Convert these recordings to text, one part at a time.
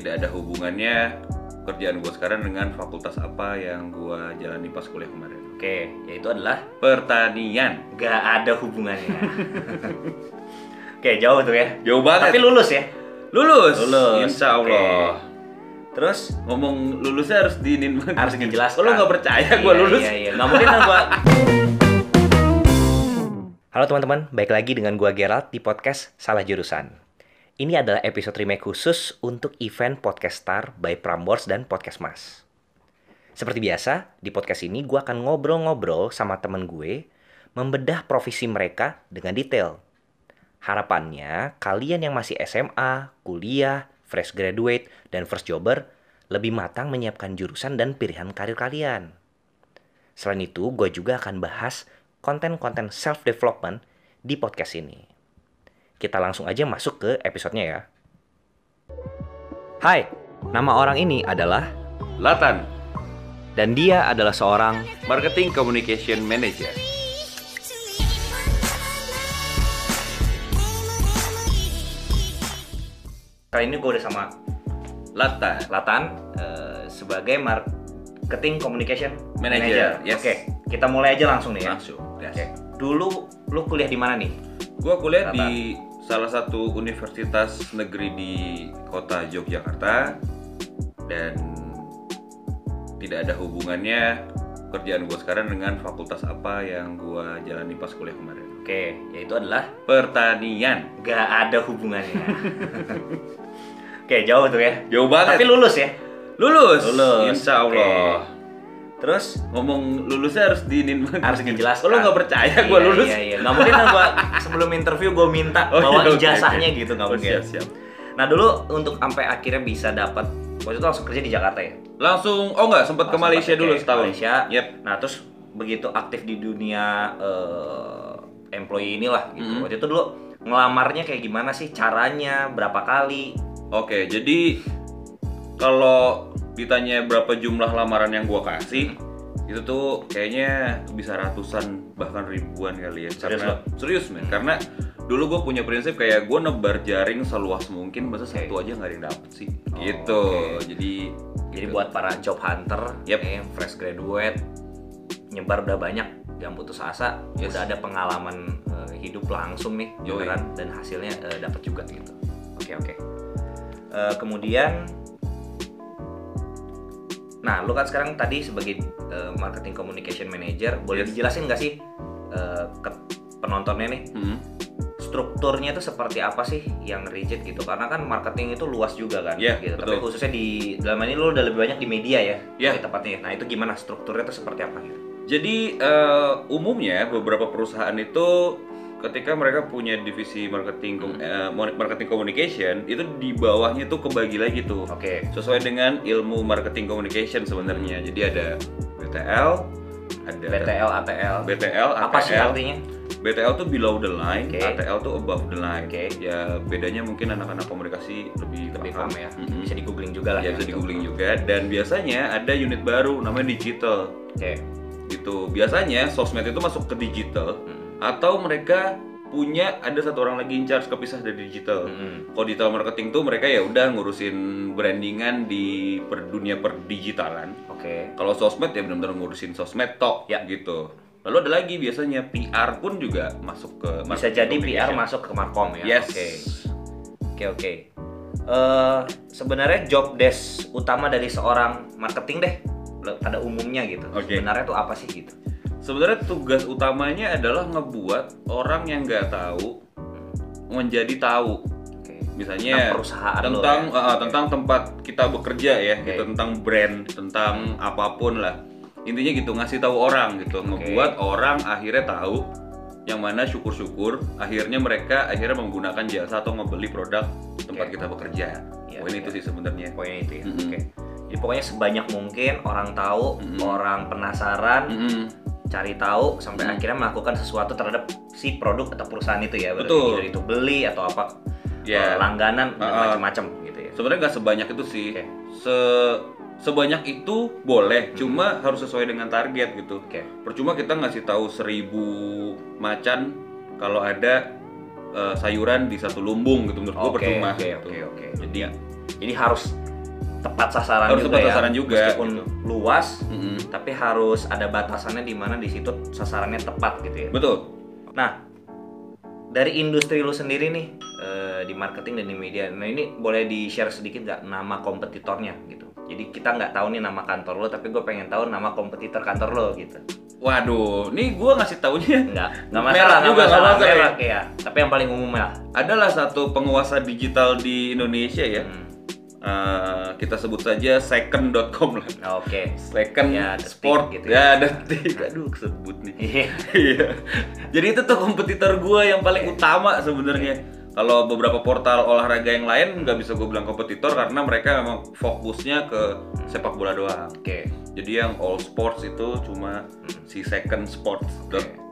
tidak ada hubungannya kerjaan gue sekarang dengan fakultas apa yang gue jalani pas kuliah kemarin. Oke, yaitu adalah Pertanian. gak ada hubungannya. Oke, jauh tuh ya. Jauh banget. Tapi lulus ya. lulus. Lulus. Insya Allah. Oke. Terus Ngomong lulusnya harus diinin banget. harus dijelaskan. Oh, lo nggak percaya gue Iya, lulus? Iya, iya. Nggak mungkin kan gua. Halo teman-teman, baik lagi dengan gua Gerald di podcast Salah Jurusan. Ini adalah episode remake khusus untuk event Podcast Star by Prambors dan Podcast Mas. Seperti biasa, di podcast ini gua akan ngobrol-ngobrol sama temen gue, membedah profesi mereka dengan detail. Harapannya, kalian yang masih SMA, kuliah, fresh graduate, dan first jobber lebih matang menyiapkan jurusan dan pilihan karir kalian. Selain itu, gue juga akan bahas konten-konten self-development di podcast ini. Kita langsung aja masuk ke episodenya ya. Hai, nama orang ini adalah Latan, dan dia adalah seorang Marketing Communication Manager. kali ini gue udah sama Latan. Latan eh, sebagai marketing communication Manager, yes. Oke, kita mulai aja langsung nih ya. Langsung. yes. Oke. Dulu lu kuliah di mana nih? Gue kuliah Latan. di salah satu universitas negeri di kota Yogyakarta dan tidak ada hubungannya kerjaan gue sekarang dengan fakultas apa yang gue jalani pas kuliah kemarin. Oke, yaitu adalah Pertanian. gak ada hubungannya. Oke, jauh tuh ya. Jauh banget. Tapi lulus ya. lulus. Lulus. Insya Allah. Oke. Terus Ngomong lulusnya harus diinin banget. harus dijelaskan. Oh, lo nggak percaya gue Iya, lulus? Iya, iya. Nggak mungkin kan gua sebelum interview gue minta Oh, bawa iya, ijazahnya oke. gitu nggak Oh, mungkin. siap, siap. Nah dulu untuk sampai akhirnya bisa dapat waktu itu langsung kerja di Jakarta ya. Langsung, oh nggak sempat ke Langsung Malaysia dulu setahun. Malaysia. Yep. Nah terus begitu aktif di dunia eh, employee inilah gitu. Mhm. Waktu itu dulu ngelamarnya kayak gimana sih caranya, berapa kali? Oke, jadi kalau ditanya berapa jumlah lamaran yang gua kasih, itu tuh kayaknya bisa ratusan bahkan ribuan kali ya. Serius Karena serius men, karena dulu gue punya prinsip kayak gue nebar jaring seluas mungkin, masa Oke. satu aja nggak ada yang dapet sih. Oh, gitu. oke. Jadi Jadi gitu. buat para job hunter, Yep. eh, fresh graduate, nyebar udah banyak, jangan putus asa, Yes. udah ada pengalaman eh, hidup langsung nih, Yoi. beneran dan hasilnya eh, dapat juga gitu. Oke oke. Eh, kemudian, nah lu kan sekarang tadi sebagai eh, marketing communication manager, boleh Yes. dijelasin nggak sih eh, ke penontonnya nih? Hmm. strukturnya itu seperti apa sih yang rigid gitu karena kan marketing itu luas juga kan Iya, gitu tapi betul. khususnya di dalam ini lo udah lebih banyak di media ya lebih tepatnya nah itu gimana strukturnya itu seperti apa gitu Jadi eh, umumnya beberapa perusahaan itu ketika mereka punya divisi marketing eh, mon- marketing communication itu di bawahnya tuh kebagi lagi tuh oke sesuai dengan ilmu marketing communication sebenarnya. Jadi ada BTL, ada BTL ATL BTL, ATL. apa sih artinya BTL tuh below the line, Oke. ATL tuh above the line. Oke. Ya bedanya mungkin anak-anak komunikasi lebih lebih paham. paham ya Mm-mm. bisa di googling juga lah Ya bisa di gitu. googling juga dan biasanya ada unit baru namanya digital oke gitu. Biasanya sosmed itu masuk ke digital Mm. Atau mereka punya ada satu orang lagi in charge kepisah dari digital. Mm-mm. Kalau digital marketing tuh mereka ya udah ngurusin brandingan di per dunia perdigitalan. oke Kalau sosmed ya benar-benar ngurusin sosmed tok Ya. gitu. Lalu ada lagi biasanya PR pun juga masuk ke bisa jadi PR masuk ke markom ya Yes. oke oke oke Eh, sebenarnya job desk utama dari seorang marketing deh pada umumnya gitu Oke. sebenarnya tuh apa sih gitu Sebenarnya tugas utamanya adalah ngebuat orang yang nggak tahu menjadi tahu. Misalnya Tentang perusahaan tentang ya. uh, tentang tempat kita bekerja ya, Oke. gitu tentang brand, tentang apa pun lah. Intinya gitu ngasih tahu orang gitu, ngebuat orang akhirnya tahu yang mana syukur-syukur akhirnya mereka akhirnya menggunakan jasa atau membeli produk tempat kita bekerja. Iya, Poin iya. itu sih sebenarnya. poinnya itu ya Mm-mm. oke jadi pokoknya sebanyak mungkin orang tahu Mm-mm. orang penasaran Mm-mm. Cari tahu sampai Mm. akhirnya melakukan sesuatu terhadap si produk atau perusahaan itu ya Betul. either itu beli atau apa Ya. eh, langganan dan Uh-uh. macam-macam gitu ya Sebenarnya nggak sebanyak itu sih. Oke. Se sebanyak itu boleh, cuma harus sesuai dengan target gitu. oke Percuma kita ngasih tahu seribu macan kalau ada eh, sayuran di satu lumbung gitu menurut gua oke percuma. oke gitu. oke oke Jadi jadi harus tepat sasaran Harus juga tepat ya. sasaran juga, Meskipun gitu. luas, Mm-mm. tapi harus ada batasannya di mana di situ sasarannya tepat gitu ya. betul Nah, dari industri lu sendiri nih eh, di marketing dan di media, nah ini boleh di share sedikit nggak nama kompetitornya gitu. Jadi kita nggak tahu nih nama kantor lo, tapi gue pengen tahu nama kompetitor kantor lo gitu. waduh nih gua ngasih taunya Nggak, nggak masalah, nggak juga, nggak masalah, masalah ya. merek ya. Tapi yang paling umum lah. adalah satu penguasa digital di Indonesia ya Hmm, Eh, kita sebut saja second.com lah Oke. second Ya, detik sport gitu ya detik aduh sebut nih Iya. Iya. Jadi itu tuh kompetitor gua yang paling utama sebenarnya. Kalau beberapa portal olahraga yang lain nggak bisa gue bilang kompetitor karena mereka memang fokusnya ke sepak bola doang. Oke. Jadi yang all sports itu cuma si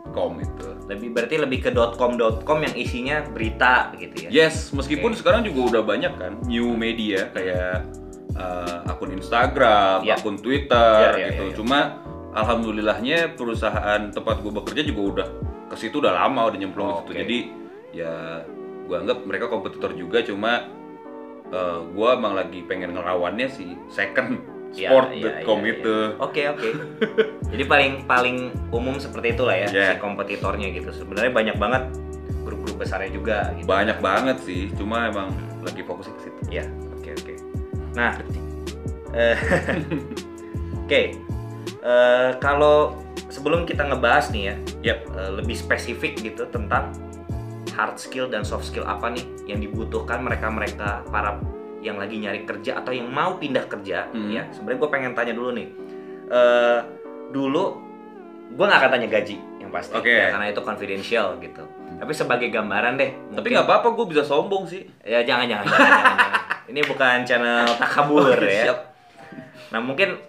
secondsports.com itu. Lebih berarti lebih ke .com.com yang isinya berita gitu ya. Yes, meskipun Oke. sekarang juga udah banyak kan new media kayak uh, akun Instagram, Ya. akun Twitter Ya, ya, gitu. ya, ya. Cuma alhamdulillahnya perusahaan tempat gue bekerja juga udah ke situ udah lama udah nyemplung Oh, ke situ. Jadi ya gue anggap mereka kompetitor juga cuma uh, gue emang lagi pengen ngelawannya si second sport.com ya, ya, itu. ya. Oke oke. Jadi paling paling umum seperti itulah ya Ya. si kompetitornya gitu. Sebenarnya banyak banget grup-grup besarnya juga. Gitu. Banyak banget sih, cuma emang lagi fokusnya ke situ. Ya oke oke. Nah, eh, oke. Eh, kalau sebelum kita ngebahas nih ya, Yap. eh, lebih spesifik gitu tentang hard skill dan soft skill apa nih yang dibutuhkan mereka-mereka para yang lagi nyari kerja atau yang mau pindah kerja Hmm. ya sebenarnya gue pengen tanya dulu nih Eh dulu gue nggak akan tanya gaji yang pasti Oke. ya, karena itu confidential gitu tapi sebagai gambaran deh Tapi nggak apa-apa, gue bisa sombong sih. ya jangan jangan jangan, jangan, jangan. ini bukan channel takabur Oke, ya siap. Nah mungkin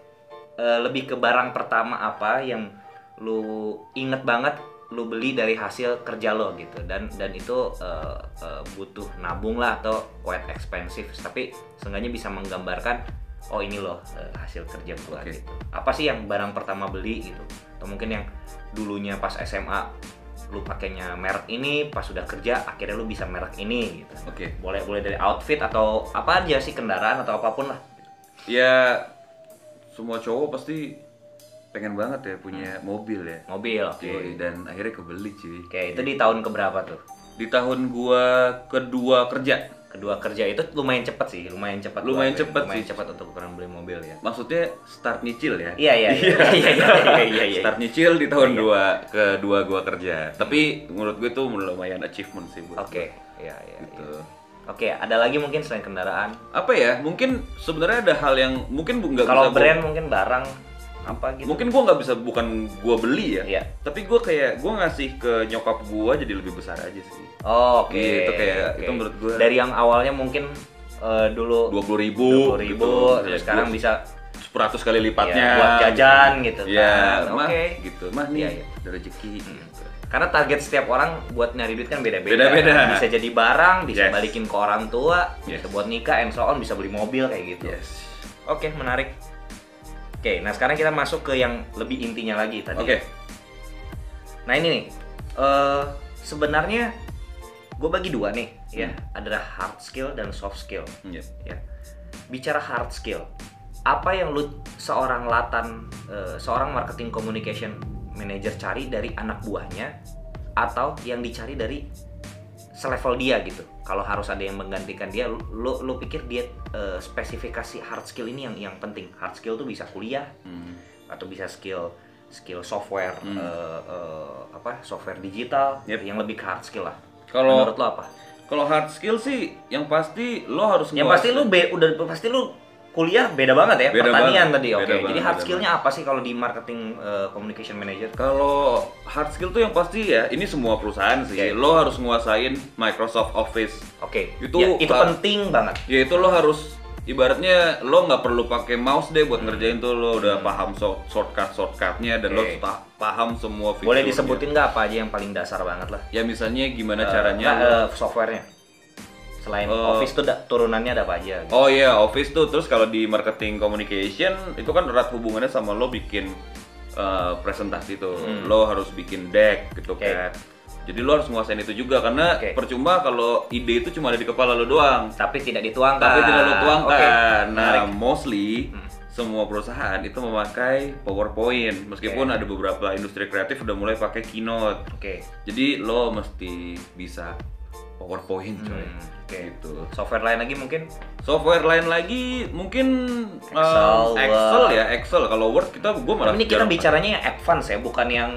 eh, lebih ke barang pertama apa yang lu inget banget lu beli dari hasil kerja lo gitu. Dan dan itu eh, eh, butuh nabung lah atau quite expensive. Tapi seenggaknya bisa menggambarkan oh ini loh eh, hasil kerja gua Oke. gitu. Apa sih yang barang pertama beli gitu? Atau mungkin yang dulunya pas SMA lu pakainya merek ini pas sudah kerja akhirnya lu bisa merek ini gitu. Oke. boleh boleh dari outfit atau apa aja sih kendaraan atau apa pun lah. Ya semua cowok pasti pengen banget ya punya mobil ya. mobil oke Yoi, dan akhirnya kebeli cuy. Oke, itu di tahun keberapa tuh? Di tahun gua kedua kerja. Kedua kerja itu lumayan cepet sih, lumayan cepat. Lumayan gua- cepet lumayan sih. cepat untuk ukuran beli mobil ya. Maksudnya start nyicil ya. Iya iya iya iya iya iya iya. iya. Start nyicil di tahun dua kedua gua kerja. Tapi menurut gue itu lumayan achievement sih buat Oke, iya iya. Gitu. iya. Oke, ada lagi mungkin selain kendaraan. Apa ya? Mungkin sebenarnya ada hal yang mungkin bu- nggak Kalau gua- brand mungkin barang apa gitu. mungkin gua nggak bisa bukan gua beli ya. Iya. Tapi gua kayak gua ngasih ke nyokap gua jadi lebih besar aja sih. Oh, oke. Iya, itu kayak- oke. itu menurut gua- dari yang awalnya mungkin eh, dulu Dua puluh ribu, 20.000 ribu, terus sekarang bisa beratus kali lipatnya ya, buat jajan gitu Iya, kan. Oke. gitu. Mah nih Iya, iya. ada rezeki gitu. Karena target setiap orang buat nyari duit kan beda-beda. Beda-beda. Bisa jadi barang, bisa Yes. balikin ke orang tua, Yes. bisa buat nikah, and so on, bisa beli mobil kayak gitu. Yes. Oke, menarik. Oke, nah sekarang kita masuk ke yang lebih intinya lagi tadi. Oke. Nah ini nih, eh sebenarnya gue bagi dua nih, ya. Hmm. Adalah hard skill dan soft skill. Iya. Ya. Bicara hard skill, apa yang lu seorang latan, eh, seorang marketing communication manager cari dari anak buahnya, atau yang dicari dari selevel dia gitu? Kalau harus ada yang menggantikan dia, lu lu, lu pikir dia eh, spesifikasi hard skill ini yang yang penting. Hard skill tuh bisa kuliah, Hmm. atau bisa skill skill software Hmm. eh, eh, apa software digital Yep. yang lebih ke hard skill lah. Kalau Menurut lo apa? kalau hard skill sih yang pasti lo harus Yang pasti be- udah pasti lu kuliah beda banget ya Beda pertanian banget, tadi oke. beda Jadi hard skillnya apa sih kalau di marketing eh, communication manager? Kalau hard skill tuh yang pasti ya, ini semua perusahaan sih. Oke. Lo harus nguasain Microsoft Office. Oke. Itu, Ya, itu penting banget. Ya itu lo harus ibaratnya lo nggak perlu pakai mouse deh buat ngerjain tuh lo udah paham so- shortcut shortcutnya dan lo Oke. ta- paham semua fiturnya. Boleh disebutin nggak apa aja yang paling dasar banget lah? Ya misalnya gimana Eh, caranya lo- eh, softwarenya. Selain Oh. Office tuh da- turunannya ada apa aja? gitu. Oh iya, Office tuh terus kalau di marketing communication itu kan erat hubungannya sama lo bikin uh, presentasi tuh. Hmm. Lo harus bikin deck gitu Oke. kan. Jadi lo harus nguasain itu juga karena Oke. percuma kalau ide itu cuma ada di kepala lo doang. Tapi tidak dituangkan. Tapi tidak lo tuangkan. Oke. Nah, Menarik. mostly Hmm. semua perusahaan itu memakai PowerPoint meskipun ada beberapa industri kreatif udah mulai pakai Keynote. Oke. Jadi lo mesti bisa PowerPoint coy. Hmm, oke. Gitu. Software lain lagi mungkin? Software lain lagi mungkin Excel, um, Excel ya, Excel. Kalau Word kita gue malah ini kita bicaranya yang advance ya, bukan yang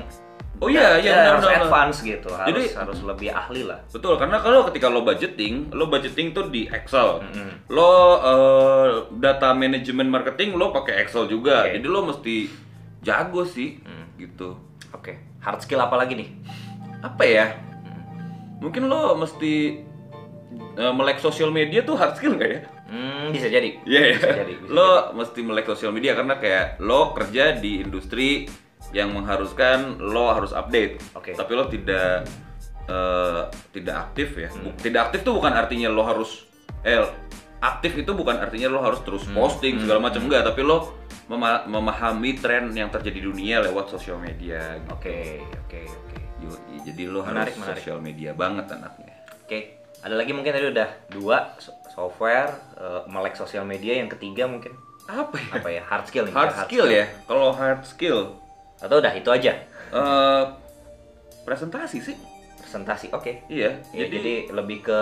Oh iya, Ya, iya, benar, harus benar, benar. advance gitu. Harus Jadi- harus lebih ahli lah. Betul, karena kalau ketika lo budgeting, lo budgeting tuh di Excel. Mm-mm. Lo eh, data manajemen marketing lo pakai Excel juga. Oke. Jadi lo mesti jago sih Hmm. gitu. Oke. Hard skill apa lagi nih? Apa ya? Mungkin lo mesti eh, melek sosial media tuh hard skill nggak ya? Hmm, bisa jadi. Iya, Bisa iya. jadi, bisa lo mesti melek sosial media karena kayak lo kerja di industri yang mengharuskan lo harus update. Oke. Tapi lo tidak eh, tidak aktif ya. Hmm. Tidak aktif tuh bukan artinya lo harus eh aktif itu bukan artinya lo harus terus Hmm. posting segala macam enggak, tapi lo mema- memahami tren yang terjadi di dunia lewat sosial media. gitu. Oke, oke, oke. Yoi, Jadi lo Menarik, harus menarik. sosial media banget anaknya. Oke. Ada lagi mungkin tadi udah dua so- software, eh, melek sosial media. Yang ketiga mungkin Apa ya? apa ya? Hard skill nih. Hard skill ya. Kalau hard skill Atau udah itu aja. eh presentasi sih. Presentasi. Oke. Iya. Ya, jadi, lebih ke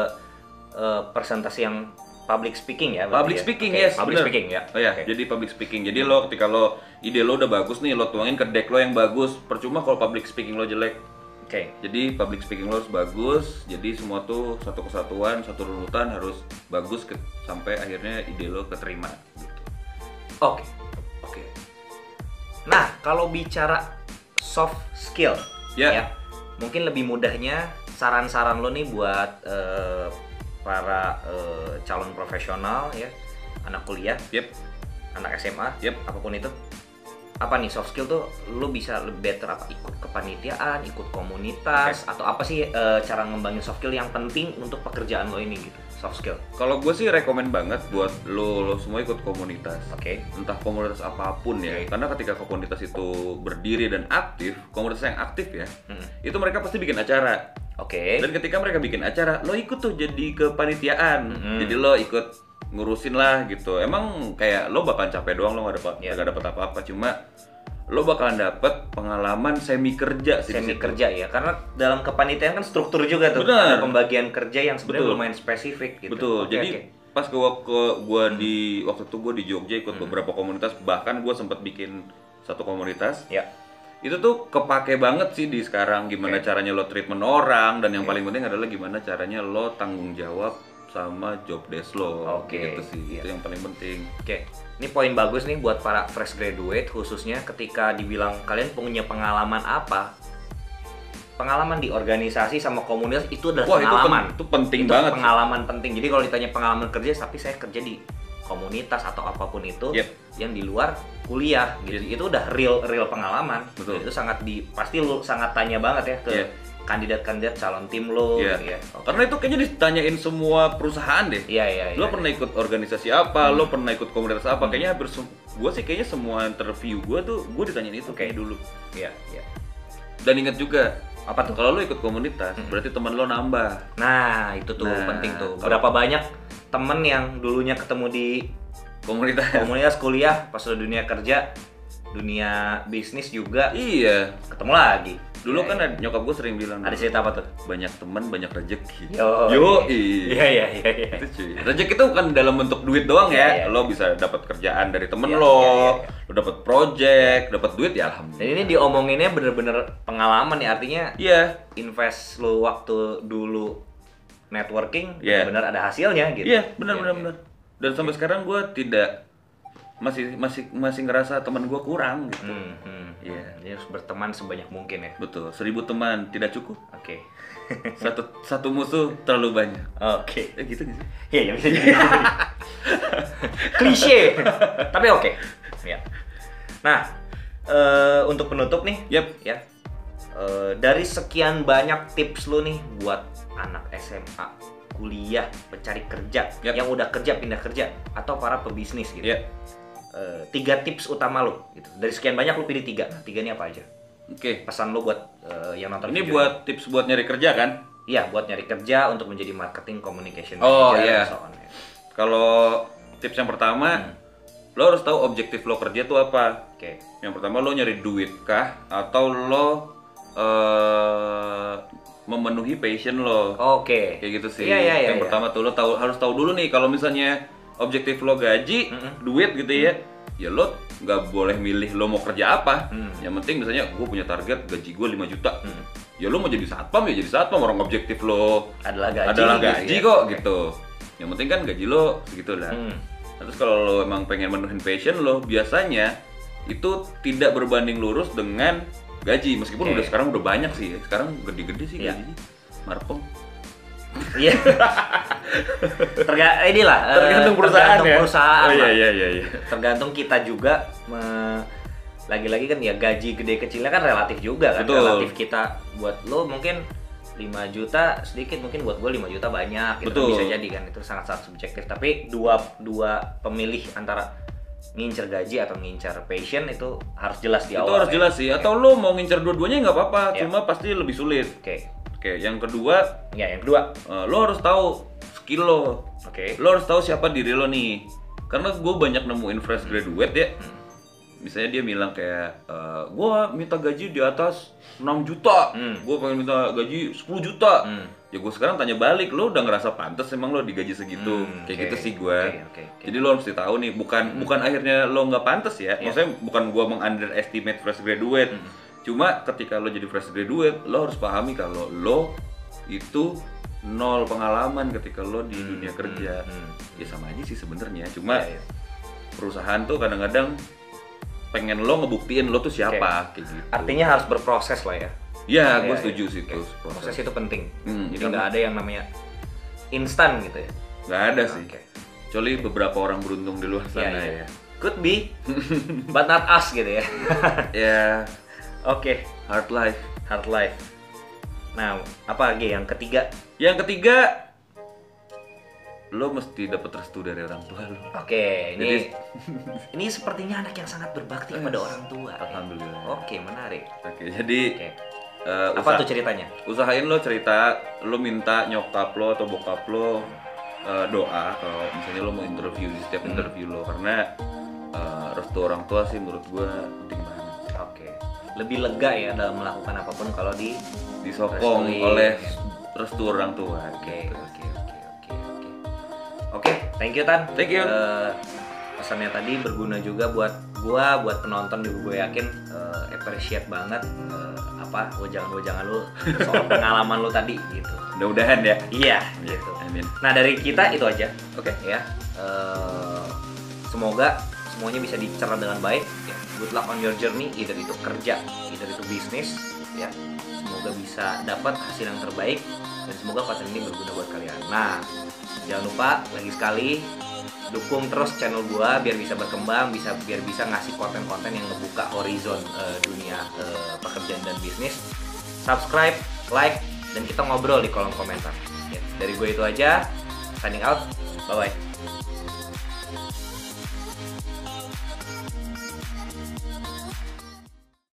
eh, presentasi yang public speaking ya. Public ya? speaking, Oke, yes, Public bener. speaking ya. Oh ya, Oke. jadi public speaking. Jadi lo ketika lo ide lo udah bagus nih, lo tuangin ke deck lo yang bagus. Percuma kalau public speaking lo jelek. Oke. Jadi public speaking lo harus bagus. Jadi semua tuh satu kesatuan, satu runutan harus bagus ke- sampai akhirnya ide lo keterima. Gitu. Oke. Oke. Nah, kalau bicara soft skill, Ya. mungkin lebih mudahnya saran-saran lo nih buat eh, para eh, calon profesional ya, anak kuliah, Yep. anak SMA, Yep. apa pun itu. Apa nih soft skill tuh lo bisa lebih better apa ikut kepanitiaan, ikut komunitas atau apa sih eh, cara ngembangin soft skill yang penting untuk pekerjaan lo ini gitu. Soft skill. Kalau gue sih rekomen banget buat lo lo semua ikut komunitas. Oke. entah komunitas apa pun ya Oke. karena ketika komunitas itu berdiri dan aktif komunitas yang aktif ya Hmm. itu mereka pasti bikin acara Oke. dan ketika mereka bikin acara lo ikut tuh jadi kepanitiaan Mm-mm. jadi lo ikut ngurusin lah gitu emang kayak lo bakalan capek doang lo gak dapat Iya. gak dapat apa-apa cuma lo bakalan dapet pengalaman semi kerja sih semi kerja ya karena dalam kepanitiaan kan struktur juga tuh Benar. ada pembagian kerja yang sebenarnya lumayan spesifik gitu Betul. Oke, Jadi. Hmm. pas gua ke gua di waktu itu gua di Jogja ikut beberapa komunitas bahkan gua sempat bikin satu komunitas ya itu tuh kepake banget sih di sekarang gimana Oke. caranya lo treatment orang dan yang paling penting adalah gimana caranya lo tanggung jawab sama job desk lo Oke, gitu sih iya. itu yang paling penting oke ini poin bagus nih buat para fresh graduate khususnya ketika dibilang kalian punya pengalaman apa pengalaman di organisasi sama komunitas itu adalah wah itu, pen- pengalaman itu penting itu banget sih. pengalaman penting jadi kalau ditanya pengalaman kerja tapi saya kerja di komunitas atau apa pun itu Yep. yang di luar kuliah gitu itu udah real real pengalaman Betul. Itu sangat di pasti lu sangat tanya banget ya ke Iya. Kandidat-kandidat calon tim lo Iya. gitu ya. Oke. karena itu kayaknya ditanyain semua perusahaan deh. Iya iya iya lo pernah ikut organisasi apa? Hmm. lo pernah ikut komunitas apa? Kayaknya hampir gue sih kayaknya semua interview gue tuh gue ditanyain itu kayak dulu. Iya iya. Dan ingat juga apa tuh kalau lo ikut komunitas Hmm. berarti teman lo nambah. Nah itu tuh Nah, penting tuh. berapa banyak temen yang dulunya ketemu di komunitas. komunitas kuliah pas udah dunia kerja dunia bisnis juga iya. ketemu lagi dulu Iya, kan iya. ada- nyokap gue sering bilang ada cerita apa tuh banyak teman banyak rezeki yo Yo, iya iya iya iya. itu cuy rezeki itu bukan dalam bentuk duit doang Iya, ya iya, lo bisa dapat kerjaan dari temen Iya, lo iya, iya, iya. lo dapat project dapat duit ya dan alhamdulillah ini diomonginnya bener-bener pengalaman ya artinya iya invest lu waktu dulu networking Iya. benar ada hasilnya gitu. iya Iya, iya. benar dan sampai sekarang gue tidak masih masih masih ngerasa teman gue kurang gitu Hmm, hmm. Iya. Jadi harus berteman sebanyak mungkin ya. betul seribu teman tidak cukup Oke. satu satu musuh terlalu banyak Oke. eh gitu sih Iya, ya bisa jadi. Klise. Tapi oke. Ya. Nah, eh, untuk penutup nih, yep ya. eh, dari sekian banyak tips lu nih buat anak SMA, kuliah, pencari kerja, Yap. yang udah kerja pindah kerja atau para pebisnis gitu. ya Eh, tiga tips utama lu gitu. Dari sekian banyak lu pilih tiga. Nah, tiga ini apa aja? oke Pesan lu buat eh, yang nonton ini video buat tips buat nyari kerja kan Iya, buat nyari kerja untuk menjadi marketing communication Oh, iya. so ya. Kalau tips yang pertama, lo harus tahu objektif lo kerja tuh apa. Oke. Yang pertama lo nyari duit kah atau lo eh memenuhi passion lo. Oke. Kayak gitu sih. Iya iya iya. yang iya. pertama tuh lo tahu harus tahu dulu nih kalau misalnya objektif lo gaji, Mm-mm. duit gitu ya. Ya lo nggak boleh milih lo mau kerja apa. Hmm. Yang penting misalnya gue punya target gaji gue 5 juta. Hmm. Ya lo mau jadi satpam ya jadi satpam orang objektif lo Adalah gaji. adalah gitu gaji ya. kok gitu. Yang penting kan gaji lo segitu lah. Hmm. Terus kalau lo emang pengen menuhin passion lo, biasanya itu tidak berbanding lurus dengan gaji. Meskipun Oke. udah sekarang udah banyak sih, ya. sekarang gede-gede sih Iya. gajinya. Marpong. Iya. Terga inilah eh, Tergantung perusahaan tergantung ya. perusahaan Oh iya iya iya iya. Tergantung kita juga me- lagi-lagi kan ya gaji gede kecilnya kan relatif juga kan. Betul. Relatif kita buat lo mungkin 5 juta sedikit mungkin buat gue 5 juta banyak gitu Betul. bisa jadi kan itu sangat-sangat subjektif tapi dua dua pemilih antara ngincer gaji atau ngincer passion itu harus jelas di itu awal harus ya. jelas sih. Atau lo mau ngincer dua-duanya nggak apa-apa, Iya. cuma pasti lebih sulit. oke Oke, yang kedua, ya yang kedua eh, lo harus tahu skill lo. oke Lo harus tahu siapa diri lo nih. Karena gue banyak nemuin fresh graduate ya. Hmm. Misalnya dia bilang kayak, eh, gue minta gaji di atas 6 juta, Hmm. gue pengen minta gaji 10 juta. Hmm. Ya gue sekarang tanya balik, lo udah ngerasa pantas emang lo digaji segitu? Hmm, kayak oke. gitu sih gue. Oke, oke, oke. Jadi lo harus tahu nih, bukan bukan akhirnya lo nggak pantas ya. Iya. Maksudnya bukan gue mengunderestimate fresh graduate. Hmm. Cuma ketika lo jadi fresh graduate, lo harus pahami kalau lo itu nol pengalaman ketika lo di Hmm, dunia kerja. hmm, hmm. Ya sama aja sih sebenarnya. Cuma Iya, iya. perusahaan tuh kadang-kadang pengen lo ngebuktiin lo tuh siapa kayak gitu. artinya harus berproses lah ya Ya, gue Iya, setuju iya. sih Oke. tuh proses itu penting Hmm, jadi nggak ada yang namanya instan gitu ya Nggak ada sih. Oke. Kecuali beberapa orang beruntung di luar Iya, sana iya. ya. could be but not us gitu ya Ya, oke hard life. hard life nah apa lagi yang ketiga Yang ketiga, lo mesti dapat restu dari orang tua lo. oke ini Jadi- ini sepertinya anak yang sangat berbakti kepada orang tua ya. Alhamdulillah. oke menarik Oke, jadi oke eh, apa tuh ceritanya usahain lo cerita, lo minta nyokap lo atau bokap lo eh, doa kalau misalnya lo mau interview di setiap Hmm. interview lo karena eh, restu orang tua sih menurut gue penting banget. oke lebih lega ya dalam melakukan apa pun kalau di Disokong Restui. oleh restu orang tua. Oke, gitu. oke, oke, oke, oke. Oke, thank you Tan. Thank you. Eh, pesannya tadi berguna juga buat gua, buat penonton juga gue yakin eh, appreciate banget eh, apa wajangan-wajangan lu soal pengalaman lu tadi gitu. Mudah-mudahan ya. Iya, gitu. Amin. Nah, dari kita itu aja. Oke. Ya. Eh, semoga semuanya bisa dicerna dengan baik ya. Good luck on your journey, either itu kerja, either itu bisnis ya. Semoga bisa dapat hasil yang terbaik dan semoga konten ini berguna buat kalian. Nah, jangan lupa lagi sekali dukung terus channel gua biar bisa berkembang, bisa biar bisa ngasih konten-konten yang ngebuka horizon eh, dunia eh, pekerjaan dan bisnis. Subscribe, like, dan kita ngobrol di kolom komentar. Ya, dari gue itu aja. Signing out. Bye bye.